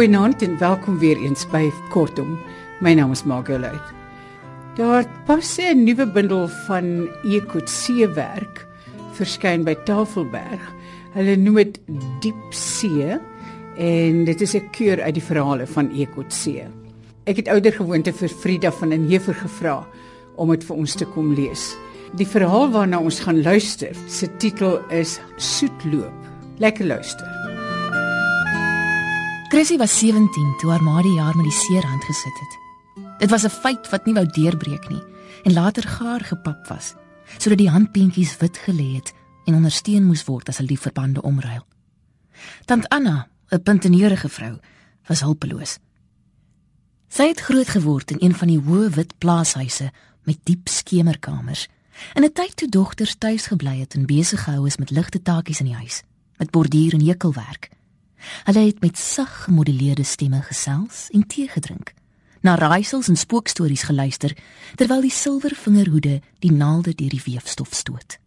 Goeienaand en welkom weer eens by Kortom. My naam is Margolite. Daar pas 'n nuwe bundel van Ekotse werk verskyn by Tafelberg. Hulle noem dit Diep See en dit is 'n keur uit die verhale van Ekotse. Ek het ouer gewoonte vir Frida van den Heever gevra om dit vir ons te kom lees. Die verhaal waarna ons gaan luister, se titel is Soetloop. Lekker luister. Chrissy was 17 toe haar ma die jaar met die seerhand gesit het. Dit was 'n feit wat nie wou deurbreek nie en later gaar gepap was sodat die handpeentjies wit gelê het en ondersteun moes word as hulle die verbande omruil. Tant Anna, 'n punteneurige vrou, was hulpeloos. Sy het groot geword in een van die hoë wit plaashuise met diep skemerkamers. In 'n tyd toe dogters tuis gebly het en besig gehou is met ligte taakies in die huis, met borduur en hekelwerk. Hulle het met sag gemoduleerde stemme gesels en tee gedrink, na raaisels en spookstories geluister terwyl die silwervingerhoede die naalde deur die weefstof stoot.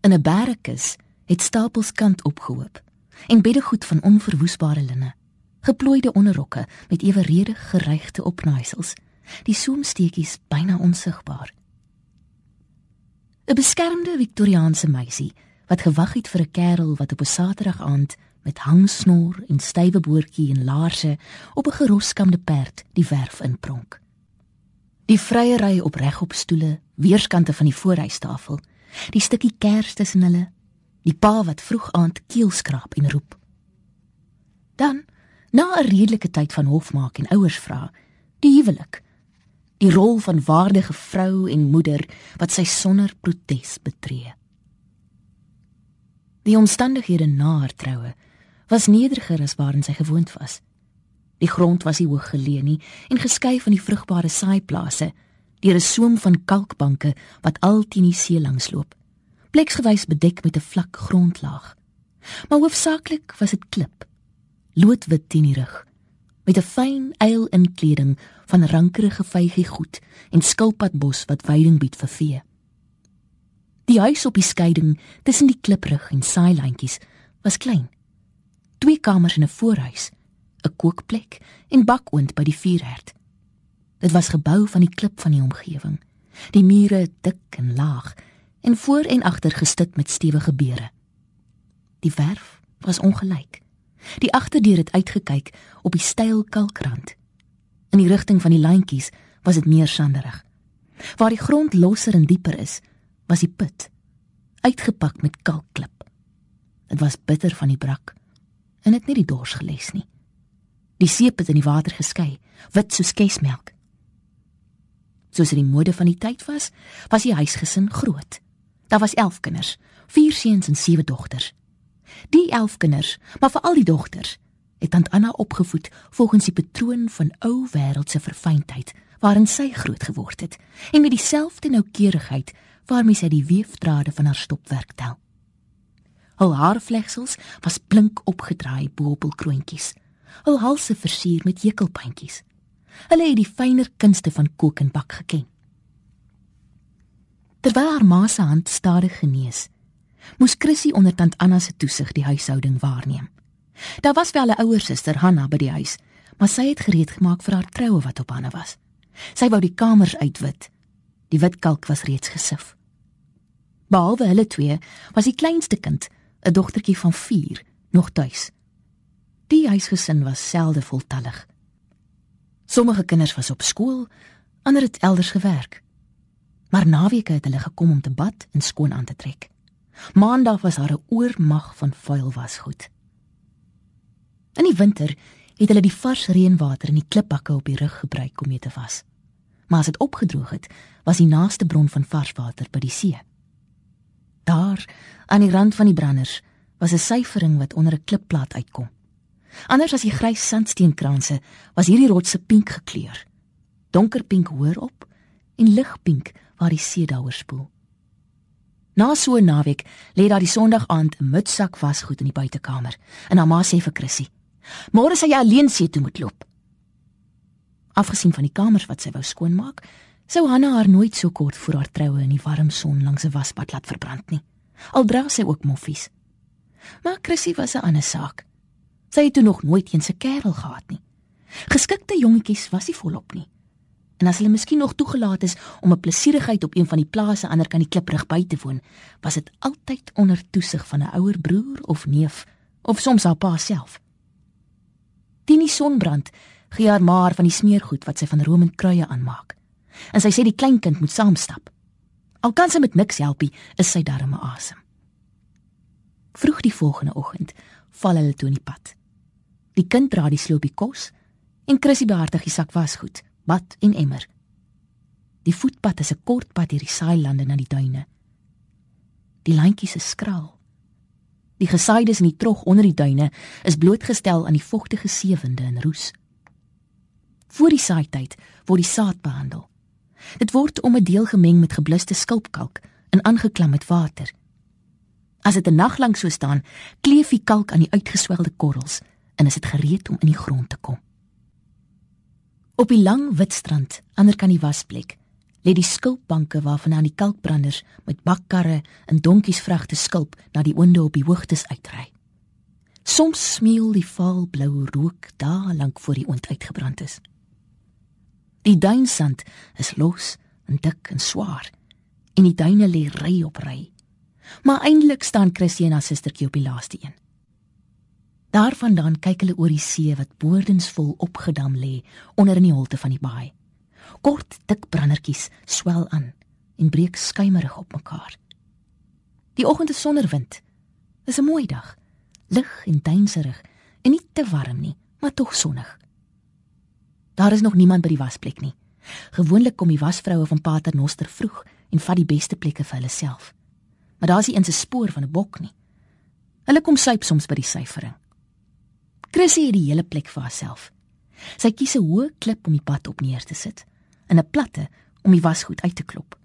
In 'n berrekus het stapels kant opgehoop en beddegoed van onverwoesbare linne, geplooide onderrokke met eweredig geregte opnaaisels, die soemsteekies byna onsigbaar. 'n Beskermde Victoriaanse meisie wat gewag het vir 'n kerel wat op 'n Saterdag aand met hangsnoer en stywe boortjie en laarse op 'n geroskamde perd die werf inpronk. Die vrye ry op regop stoele, weerskante van die voorhuistafel, die stukkie kers tussen hulle, die pa wat vroeg aand keelskraap en roep. Dan, na 'n redelike tyd van hofmaak en ouers vra, die huwelik. Die rol van waardige vrou en moeder wat sy sonder protes betree. Die omstandighede na haar troue was nederiger as waarin sy gewoond was. Die grond was nie hoog geleë nie en geskei van die vrugbare saaiplase deur 'n soem van kalkbanke wat al teen die see langs loop. Pleksgewys bedek met 'n vlak grondlaag. Maar hoofsaaklik was dit klip, loodwit rug, met 'n fyn eil inkleding van rankerige vygie goed en skilpadbos wat veiding bied vir vee. Die huis op die skeiding tussen die kliprug en saailandjies was klein twee kamers en 'n voorhuis, 'n kookplek en bakoond by die vuurherd. Dit was gebou van die klip van die omgewing. Die mure dik en laag en voor en agter gestit met stewige beere. Die verf was ongelyk. Die agterdeur het uitgekyk op die steil kalkrand. In die rigting van die lyntjies was dit meer sanderig. Waar die grond losser en dieper is, was die put uitgepak met kalkklip. Dit was bitter van die brak en het nie die dors geles nie. Die seep het in die water geskei, wit soos kesmelk. Soos dit die mode van die tyd was, was die huisgesin groot. Daar was 11 kinders, 4 seuns en 7 dogters. Die 11 kinders, maar veral die dogters, het tant Anna opgevoed volgens die patroon van ou wêreldse verfynheid waarin sy groot geword het en met dieselfde noukeurigheid waarmee sy die weefdrade van haar stopwerk tel. Hul haarvlegsels was blink opgedraai bo op hul kroontjies. Hul halse versier met hekelpuntjies. Hulle het die fynere kunste van kook en bak geken. Terwyl haar ma se hand stadig genees, moes Chrissy onder tant Anna se toesig die huishouding waarneem. Daar was wel 'n ouer suster Hanna by die huis, maar sy het gereed gemaak vir haar troue wat op Hanna was. Sy wou die kamers uitwit. Die wit kalk was reeds gesif. Behalwe hulle twee, was die kleinste kind 'n dogtertjie van 4 nog tuis. Die huisgesin was selde voltallig. Sommige kinders was op skool, ander het elders gewerk. Maar naweke het hulle gekom om te bad en skoon aan te trek. Maandag was haar 'n oormag van vuil wasgoed. In die winter het hulle die vars reënwater in die klipbakke op die rug gebruik om mee te was. Maar as dit opgedroog het, was die naaste bron van vars water by die see. Daar, aan die rand van die branders, was 'n syfering wat onder 'n klipplaat uitkom. Anders as die grys sandsteenkranse, was hierdie rotse pink gekleur. Donkerpink hoër op en ligpink waar die see daaroor spoel. Na so 'n naweek lê daar die Sondag aand 'n mutsak wasgoed in die buitekamer en haar ma sê vir Chrissy: "Môre sal jy alleen see toe moet loop." Afgesien van die kamers wat sy wou skoonmaak, sou Hanna haar nooit so kort voor haar troue in die warm son langs 'n waspad laat verbrand nie. Al dra sy ook moffies. Maar Chrissy was 'n ander saak. Sy het toe nog nooit eens 'n kerel gehad nie. Geskikte jongetjies was nie volop nie. En as hulle miskien nog toegelaat is om 'n plesierigheid op een van die plase ander kan die kliprig by te woon, was dit altyd onder toesig van 'n ouer broer of neef of soms haar pa self. Dini sonbrand gee haar maar van die smeergoed wat sy van romend kruie aanmaak. En sy sê die kleinkind moet saamstap. Al kan sy met niks helpie, is sy darme asem. Vroeg die volgende oggend val hulle toe in die pad. Die kind dra die sloopie kos en Chrissy behartig die sak wasgoed, bad en emmer. Die voetpad is 'n kort pad deur die saailande na die duine. Die lyntjies is skraal. Die gesaides in die trog onder die duine is blootgestel aan die vogtige seewinde en roes. Voor die saaityd word die saad behandel. Dit word om 'n deel gemeng met gebluste skulpkalk en aangeklam met water. As dit 'n nag lank so staan, kleef die kalk aan die uitgeswelde korrels en is dit gereed om in die grond te kom. Op die lang wit strand, ander kan die wasplek, lê die skulpbanke waarvan aan die kalkbranders met bakkarre en donkies vragte skulp na die oonde op die hoogtes uitry. Soms smeul die vaalblou rook daar lank voor die oond uitgebrand is. Die duinsand is los en dik en swaar en die duine lê ry op ry. Maar eindelik staan Christie en haar sustertjie op die laaste een. Daarvandaan kyk hulle oor die see wat boordensvol opgedam lê onder in die holte van die baai. Kort dik brandertjies swel aan en breek skuimerig op mekaar. Die oggend is sonder wind. Dis 'n mooi dag. Lig en duinserig en nie te warm nie, maar tog sonnig. Daar is nog niemand by die wasplek nie. Gewoonlik kom die wasvroue van Pater Noster vroeg en vat die beste plekke vir hulle self. Maar daar is nie eens 'n spoor van 'n bok nie. Hulle kom suip soms by die syfering. Chrissy het die hele plek vir haarself. Sy kies 'n hoë klip om die pad op neer te sit en 'n platte om die wasgoed uit te klop.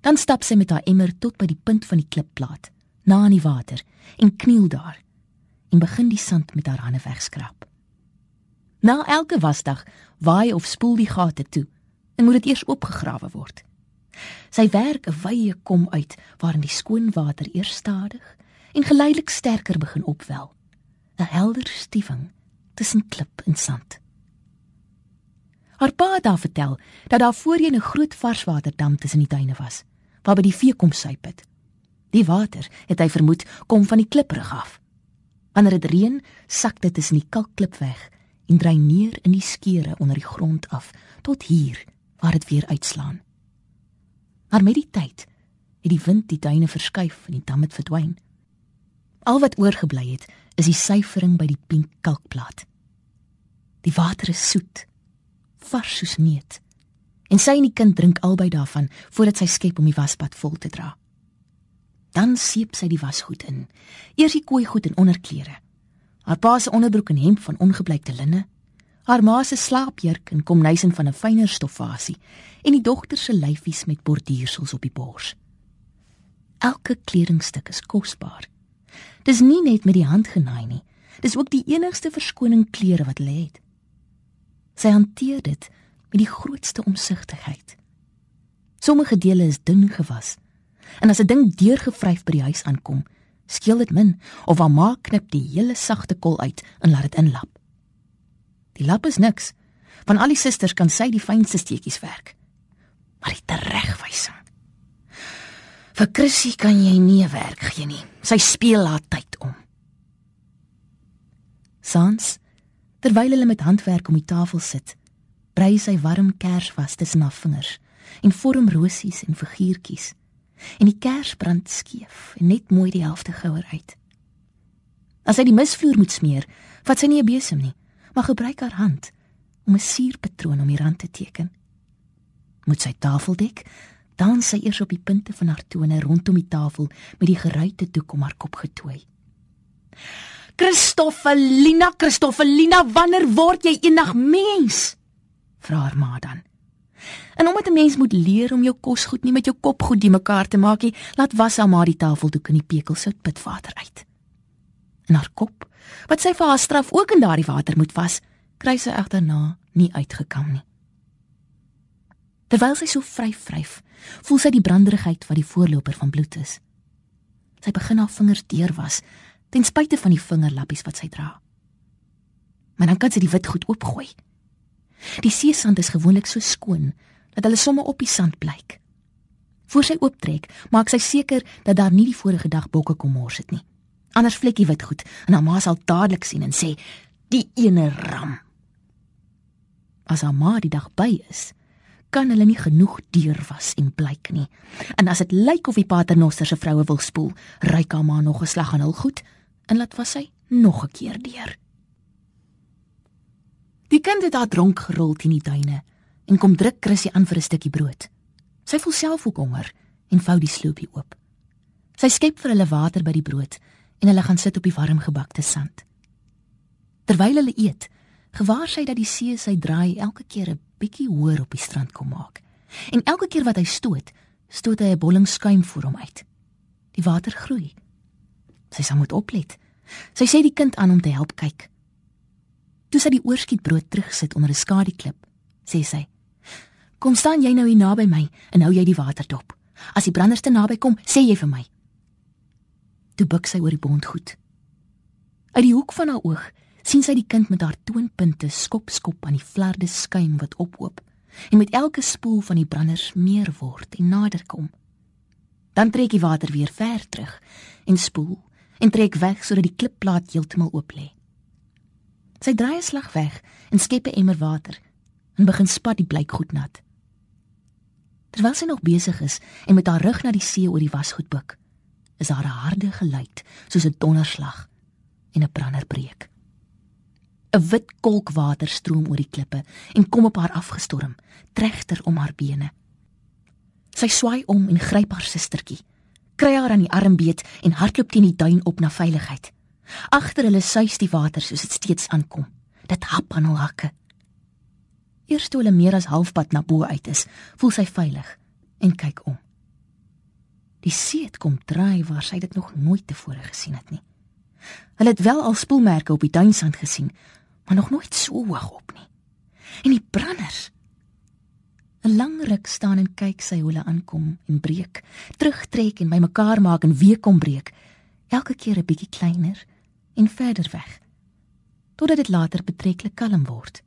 Dan stap sy met haar emmer tot by die punt van die klipplaat, na aan die water en kniel daar en begin die sand met haar hande wegskraap. Na elke wasdag waai of spoel die gate toe en moet dit eers oopgegrawe word. Sy werk 'n wye kom uit waarin die skoon water eers stadig en geleidelik sterker begin opwel. 'n helder stiewing tussen klip en sand. Haar pa het haar vertel dat daar voorheen 'n groot varswaterdam tussen die duine was, waar by die vee kom suip het. Die water, het hy vermoed, kom van die kliprig af. Wanneer dit reën, sak dit tussen die kalkklip weg en drein neer in die skeure onder die grond af tot hier waar dit weer uitslaan. Maar met die tyd het die wind die duine verskuif en die dam het verdwyn. Al wat oorgebly het, is die syfering by die pink kalkplaat. Die water is soet, vars soos neut. En sy en die kind drink albei daarvan voordat sy skep om die waspad vol te dra. Dan seep sy die wasgoed in. Eers die kooigoed en onderklere. Haar pa se onderbroek en hemp van ongebleikte linne, haar ma se slaapjurk en komnysen van 'n fyner stoffasie en die dogter se lyfies met borduursels op die bors. Elke kledingstuk is kosbaar Dis nie net met die hand genaai nie. Dis ook die enigste verskoning klere wat hulle het. Sy hanteer dit met die grootste omsigtigheid. Sommige dele is dun gewas. En as 'n ding deurgevryf by die huis aankom, skeel dit min of haar ma knip die hele sagte kol uit en laat dit inlap. Die lap is niks. Van al die susters kan sy die fynste steekies werk. Maar die teregwysing Vir Chrissy kan jy nie werk gee nie. Sy speel haar tyd om. Sans terwyl hulle met handwerk om die tafel sit, brei sy warm kersvas tussen haar vingers en vorm rosies en figuurtjies. En die kers brand skeef en net mooi die helfte gouer uit. As sy die misvloer moet smeer, vat sy nie 'n besem nie, maar gebruik haar hand om 'n suurpatroon om die rand te teken. Moet sy tafel dek, dan sy eers op die punte van haar tone rondom die tafel met die geruite doek om haar kop getooi. Christofelina, Christofelina, wanneer word jy eendag mens? vra haar ma dan. En omdat 'n mens moet leer om jou kos goed nie met jou kop goed die mekaar te maak nie, laat was haar ma die tafeldoek in die pekelsout pitwater uit. In haar kop, wat sy vir haar straf ook in daardie water moet was, kry sy egter na nie uitgekam nie. Terwyl sy so vryf vryf, voel sy die branderigheid wat die voorloper van bloed is. Sy begin haar vingers deurwas ten spyte van die vingerlappies wat sy dra. Maar dan kan sy die wit goed oopgooi. Die seesand is gewoonlik so skoon dat hulle somme op die sand blyk. Voor sy ooptrek, maak sy seker dat daar nie die vorige dag bokke kom mors het nie. Anders vlekkie wit goed en haar ma sal dadelik sien en sê: "Die ene ram." As haar ma die dag by is, kan hulle nie genoeg deur was en blyk nie. En as dit lyk of die paternoster se vroue wil spoel, ryk haar ma nog 'n slag aan hul goed en laat was sy nog 'n keer deur. Die kind het daar dronk gerol teen die duine en kom druk Chrissy aan vir 'n stukkie brood. Sy voel self ook honger en vou die sloopie oop. Sy skep vir hulle water by die brood en hulle gaan sit op die warm gebakte sand. Terwyl hulle eet, gewaar sy dat die see sy draai elke keer 'n bietjie hoër op die strand kom maak. En elke keer wat hy stoot, stoot hy 'n bolling skuim voor hom uit. Die water groei. Sy sal moet oplet. Sy sê die kind aan om te help kyk. Toe sy die oorskietbrood terugsit onder 'n skaduklip, sê sy: "Kom staan jy nou hier naby my en hou jy die water dop. As die branders te naby kom, sê jy vir my." Toe buig sy oor die bondgoed. Uit die hoek van haar oog sien sy die kind met haar toonpunte skop skop aan die vlerde skuim wat opoop en met elke spoel van die branders meer word en nader kom. Dan trek die water weer ver terug en spoel en trek weg sodat die klipplaat heeltemal oop lê. Sy draai 'n slag weg en skep 'n emmer water en begin spat die blyk goed nat. Terwyl sy nog besig is en met haar rug na die see oor die wasgoed buig, is haar harde geluid soos 'n donderslag en 'n brander breek. 'n wit kolk water stroom oor die klippe en kom op haar afgestorm, tregter om haar bene. Sy swaai om en gryp haar sustertjie. Kry haar aan die arm beet en hardloop teen die duin op na veiligheid. Agter hulle suis die water soos dit steeds aankom. Dit hap aan hul hakke. Eers toe hulle meer as halfpad na bo uit is, voel sy veilig en kyk om. Die see het kom draai waar sy dit nog nooit tevore gesien het nie. Hulle het wel al spoelmerke op die duinsand gesien, maar nog nooit so hoog op nie. En die branders. 'n Lang ruk staan en kyk sy hoe hulle aankom en breek, terugtrek en bymekaar maak en weer kom breek, elke keer 'n bietjie kleiner en verder weg, totdat dit later betreklik kalm word.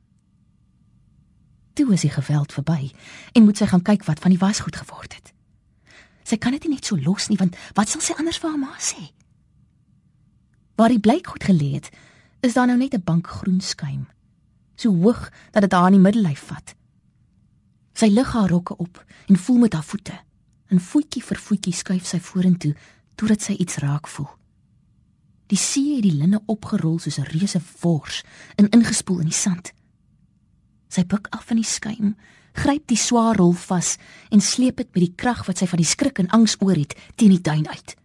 Toe is die geweld verby en moet sy gaan kyk wat van die wasgoed geword het. Sy kan dit nie net so los nie want wat sal sy anders vir haar ma sê? Waar die blyk goed gelê het, is daar nou net 'n bank groen skuim, so hoog dat dit haar in die middellyf vat. Sy lig haar rokke op en voel met haar voete. En voetjie vir voetjie skuif sy vorentoe totdat sy iets raak voel. Die see het die linne opgerol soos 'n reuse wors en ingespoel in die sand. Sy buig af van die skuim, gryp die swaar rol vas en sleep dit met die krag wat sy van die skrik en angs oor het teen die duin uit.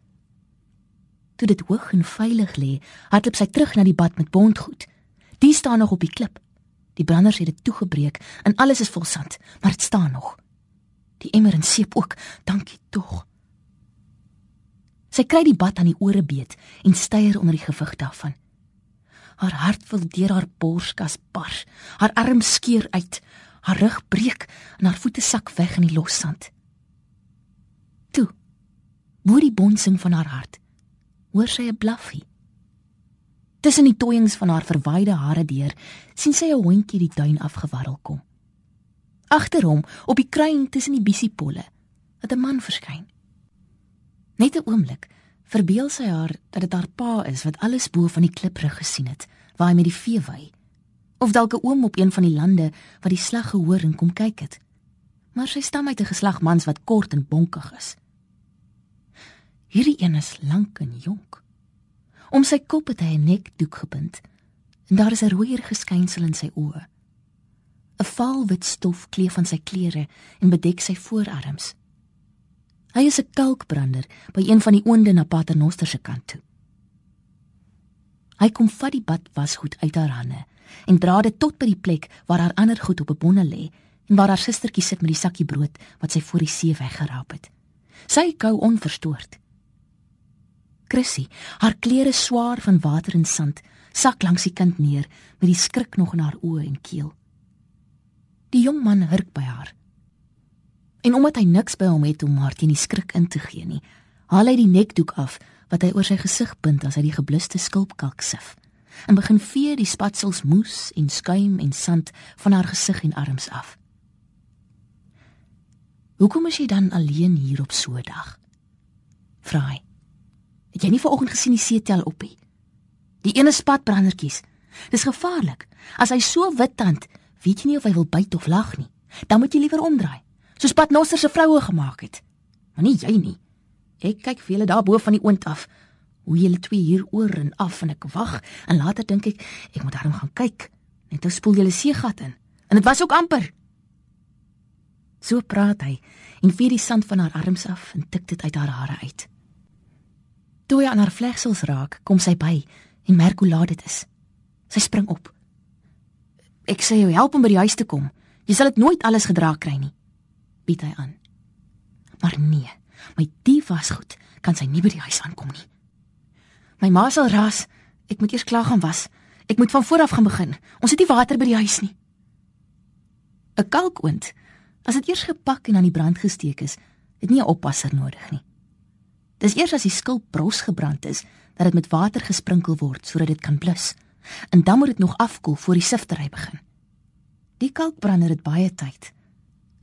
Toe dit hoog en veilig lê, hardloop sy terug na die bad met bondgoed. Die staan nog op die klip. Die branders het dit toegebreek en alles is vol sand, maar dit staan nog. Die emmer en seep ook, dankie tog. Sy kry die bad aan die ore beet en styer onder die gewig daarvan. Haar hart wil deur haar borskas bars. Haar arm skeur uit, haar rug breek en haar voete sak weg in die los sand. Toe, hoor die bonsing van haar hart hoor sy 'n blaffie. Tussen die toeiings van haar verwaaide hare deur, sien sy 'n hondjie die duin afgewarrel kom. Agter hom, op die kruin tussen die biesiepolle, het 'n man verskyn. Net 'n oomblik verbeel sy haar dat dit haar pa is wat alles bo van die kliprug gesien het, waar hy met die vee wy. Of dalk 'n oom op een van die lande wat die slag gehoor en kom kyk het. Maar sy stam uit 'n geslag mans wat kort en bonkig is. Hierdie een is lank en jonk. Om sy kop het hy 'n nekdoek gebind en daar is 'n rooier geskynsel in sy oë. 'n Vaal wit stof kleef van sy klere en bedek sy voorarms. Hy is 'n kalkbrander by een van die oonde na Paternoster se kant toe. Hy kom vat die bad wasgoed uit haar hande en dra dit tot by die plek waar haar ander goed op 'n bonne lê en waar haar sustertjie sit met die sakkie brood wat sy voor die see weggeraap het. Sy kou onverstoord. Chrissy, haar klere swaar van water en sand, sak langs die kind neer met die skrik nog in haar oë en keel. Die jong man hurk by haar. En omdat hy niks by hom het om haar teen die skrik in te gee nie, haal hy die nekdoek af wat hy oor sy gesig bind as hy die gebluste skulpkalk sif en begin vee die spatsels moes en skuim en sand van haar gesig en arms af. Hoekom is jy dan alleen hier op so 'n dag? Vra hy. Het jy nie vanoggend gesien die seetel op nie? Die ene spatbrandertjies. Dis gevaarlik. As hy so wit tand, weet jy nie of hy wil byt of lag nie. Dan moet jy liewer omdraai, soos Patnosser se vroue gemaak het. Maar nie jy nie. Ek kyk vir julle daar bo van die oond af. Hoe julle twee hier oor en af en ek wag en later dink ek ek moet daarom gaan kyk. Net ou spoel julle seegat in. En dit was ook amper. So praat hy en vee die sand van haar arms af en tik dit uit haar hare uit. Toe hy aan haar vlegsels raak, kom sy by en merk hoe laat dit is. Sy spring op. Ek sê jou help om by die huis te kom. Jy sal dit nooit alles gedra kry nie. Bied hy aan. Maar nee, my die wasgoed kan sy nie by die huis aankom nie. My ma sal ras. Ek moet eers klaar gaan was. Ek moet van voor af gaan begin. Ons het nie water by die huis nie. 'n Kalkoond, as dit eers gepak en aan die brand gesteek is, het nie 'n oppasser nodig nie. Dis eers as die skilp bros gebrand is dat dit met water gesprinkel word sodat dit kan blus. En dan moet dit nog afkoel voor die siftery begin. Die kalkbrander het baie tyd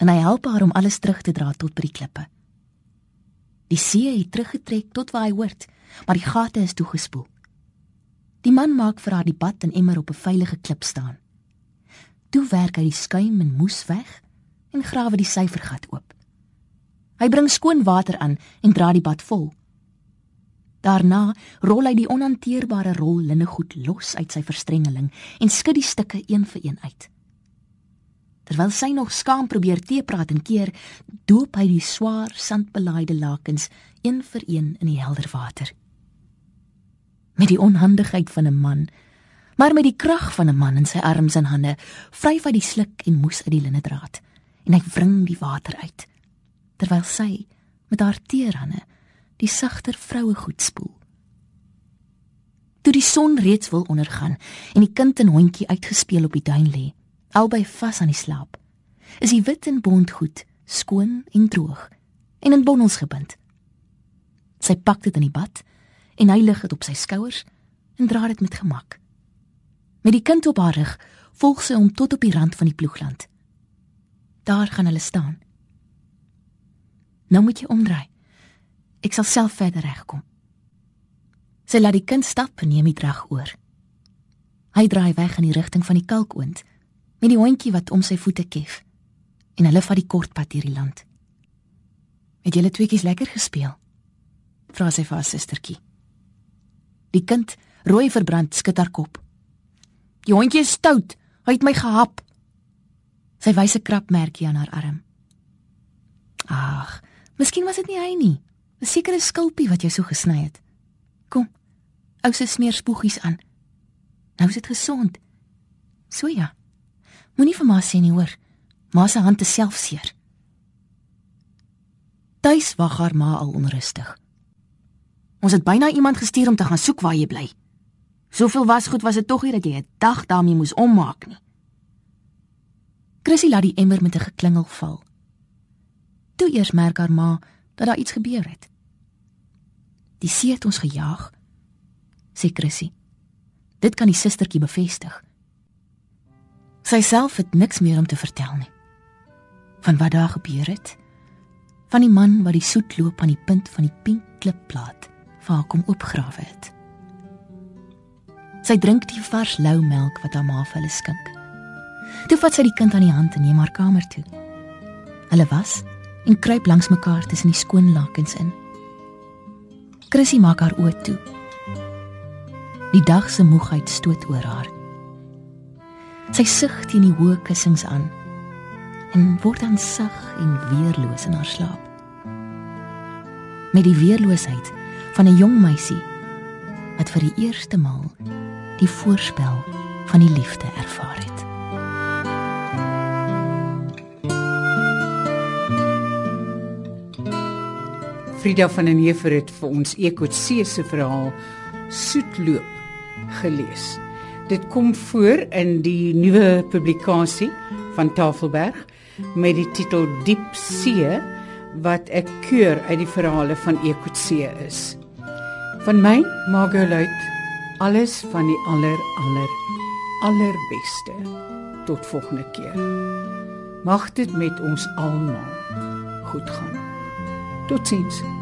en hy help haar om alles terug te dra tot by die klippe. Die see het teruggetrek tot waar hy hoort, maar die gate is toegespoel. Die man maak vir haar die bad en emmer op 'n veilige klip staan. Toe werk hy die skuim en moes weg en grawe die syfergat oop. Hy bring skoon water aan en dra die bad vol. Daarna rol hy die onhanteerbare rol linnegoed los uit sy verstrengeling en skud die stukke een vir een uit. Terwyl sy nog skaam probeer teepraat en keer, doop hy die swaar sandbelaaide lakens een vir een in die helder water. Met die onhandigheid van 'n man, maar met die krag van 'n man in sy arms en hande, vryf hy die sluk en moes uit die linnedraad en hy wring die water uit terwyl sy met haar teerhande die sagter vroue goed spoel. Toe die son reeds wil ondergaan en die kind en hondjie uitgespeel op die duin lê, albei vas aan die slaap. Is die wit en bont goed skoon en droog en in bondels gebind. Sy pak dit in die bad en hy lig dit op sy skouers en dra dit met gemak. Met die kind op haar rug, volg sy hom tot op die rand van die ploegland. Daar gaan hulle staan. Nou moet jy omdraai. Ek sal self verder regkom. Sy laat die kind stap en neem die drag oor. Hy draai weg in die rigting van die kalkoond met die hondjie wat om sy voete kef en hulle vat die kort pad deur die land. Het julle tweeetjies lekker gespeel? Vra sy vir haar sustertjie. Die kind, rooi verbrand, skud haar kop. Die hondjie is stout, hy het my gehap. Sy wys 'n krapmerkie aan haar arm. Ag, miskien was dit nie hy nie. 'n Sekere skulpie wat jou so gesny het. Kom. Ou se smeer spoegies aan. Nou is dit gesond. So ja. Moenie vir ma sê nie, hoor. Ma se hand is self seer. Tuis wag haar ma al onrustig. Ons het byna iemand gestuur om te gaan soek waar jy bly. Soveel wasgoed was dit tog nie dat jy 'n dag daarmee moes ommaak nie. Chrissy laat die emmer met 'n geklingel val. Toe eers merk haar ma dat daar iets gebeur het. Die see het ons gejaag, sê Chrissy. Dit kan die sustertjie bevestig. Sy self het niks meer om te vertel nie. Van wat daar gebeur het, van die man wat die soet loop aan die punt van die pink klipplaat vir haar kom opgrawe het. Sy drink die vars lou melk wat haar ma vir hulle skink. Toe vat sy die kind aan die hand en neem haar kamer toe. Hulle was en kruip langs mekaar tussen die skoon lakens in. Chrissy maak haar oë toe. Die dag se moegheid stoot oor haar. Sy sug teen die hoë kussings aan en word dan sag en weerloos in haar slaap. Met die weerloosheid van 'n jong meisie wat vir die eerste maal die voorspel van die liefde ervaar het. Frida van den Heever het vir ons Ekotse se verhaal Soetloop gelees. Dit kom voor in die nuwe publikasie van Tafelberg met die titel Diep See wat ek keur uit die verhale van Ekotse is. Van my Margolite alles van die aller aller allerbeste. Tot volgende keer. Mag dit met ons almal goed gaan. to teach.